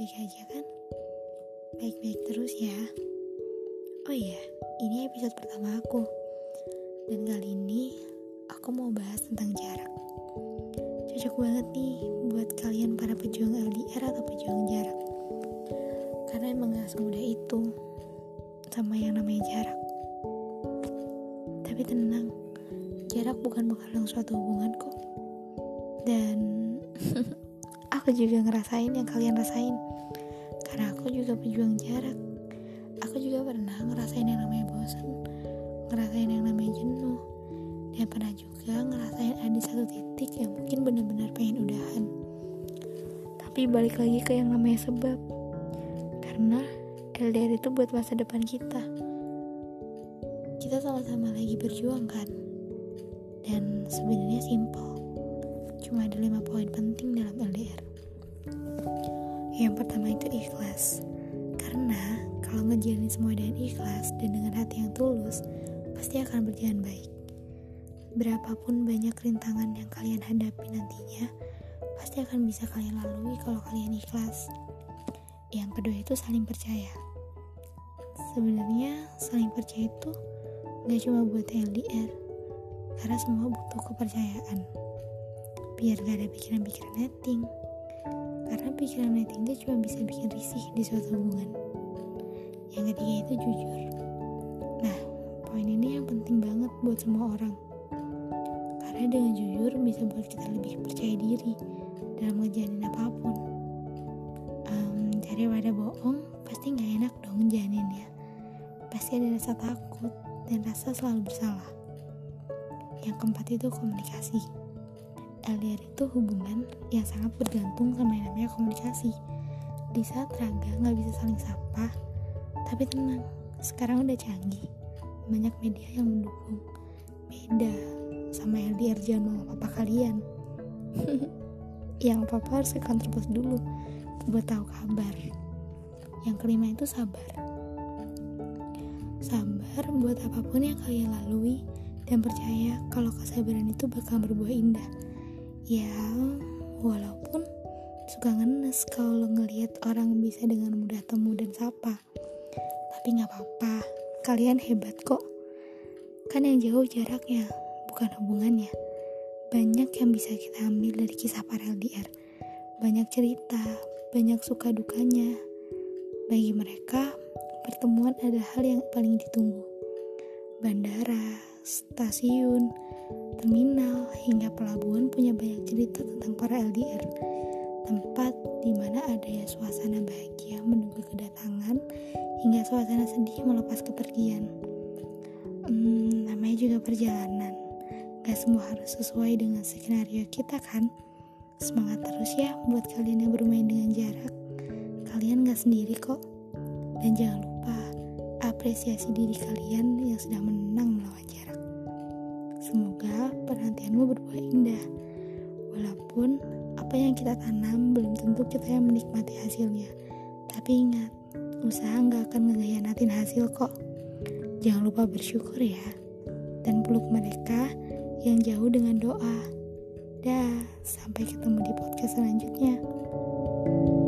baik-baik aja kan? Baik-baik terus ya. Oh iya, ini episode pertama aku. Dan kali ini aku mau bahas tentang jarak. Cocok banget nih buat kalian para pejuang LDR atau pejuang jarak. Karena emang gak semudah itu sama yang namanya jarak. Tapi tenang, jarak bukan menghalang suatu hubungan kok. Dan aku juga ngerasain yang kalian rasain. Karena aku juga pejuang jarak. Aku juga pernah ngerasain yang namanya bosan ngerasain yang namanya jenuh dan pernah juga ngerasain ada satu titik yang mungkin benar-benar pengen udahan. Tapi balik lagi ke yang namanya sebab. Karena LDR itu buat masa depan kita. Kita sama-sama lagi berjuang kan? Dan sebenarnya simple cuma ada lima poin penting dalam LDR. Yang pertama itu ikhlas. Karena kalau ngejalanin semua dengan ikhlas dan dengan hati yang tulus, pasti akan berjalan baik. Berapapun banyak rintangan yang kalian hadapi nantinya, pasti akan bisa kalian lalui kalau kalian ikhlas. Yang kedua itu saling percaya. Sebenarnya saling percaya itu gak cuma buat LDR, karena semua butuh kepercayaan biar gak ada pikiran-pikiran netting karena pikiran netting itu cuma bisa bikin risih di suatu hubungan. Yang ketiga itu jujur. Nah poin ini yang penting banget buat semua orang. Karena dengan jujur bisa buat kita lebih percaya diri dalam ngejalanin apa pun. Um, daripada bohong pasti nggak enak dong jalaninnya. Pasti ada rasa takut dan rasa selalu bersalah. Yang keempat itu komunikasi LDR itu hubungan yang sangat bergantung sama yang namanya komunikasi. Di saat raga nggak bisa saling sapa, tapi tenang, sekarang udah canggih. Banyak media yang mendukung. Beda sama LDR zaman mama papa kalian. yang papa harus ke kantor pos dulu buat tahu kabar. Yang kelima itu sabar. Sabar buat apa pun yang kalian lalui dan percaya kalau kesabaran itu bakal berbuah indah ya walaupun suka ngenes kalau ngelihat orang bisa dengan mudah temu dan sapa. Tapi nggak apa-apa kalian hebat kok. Kan yang jauh jaraknya bukan hubungannya. Banyak yang bisa kita ambil dari kisah para LDR banyak cerita banyak suka dukanya. Bagi mereka pertemuan adalah hal yang paling ditunggu. Bandara stasiun terminal hingga pelabuhan punya banyak cerita tentang para LDR. Tempat di mana adanya suasana bahagia menunggu kedatangan hingga suasana sedih melepas kepergian. Hmm, namanya juga perjalanan. Gak semua harus sesuai dengan skenario kita kan? Semangat terus ya buat kalian yang bermain dengan jarak. Kalian gak sendiri kok. Dan jangan lupa apresiasi diri kalian yang sudah menang melawan jarak. Semoga perhatianmu berbuah indah. Walaupun apa yang kita tanam belum tentu kita yang menikmati hasilnya. Tapi ingat, usaha nggak akan ngehianatin hasil kok. Jangan lupa bersyukur ya. Dan peluk mereka yang jauh dengan doa. Dah, sampai ketemu di podcast selanjutnya. thank you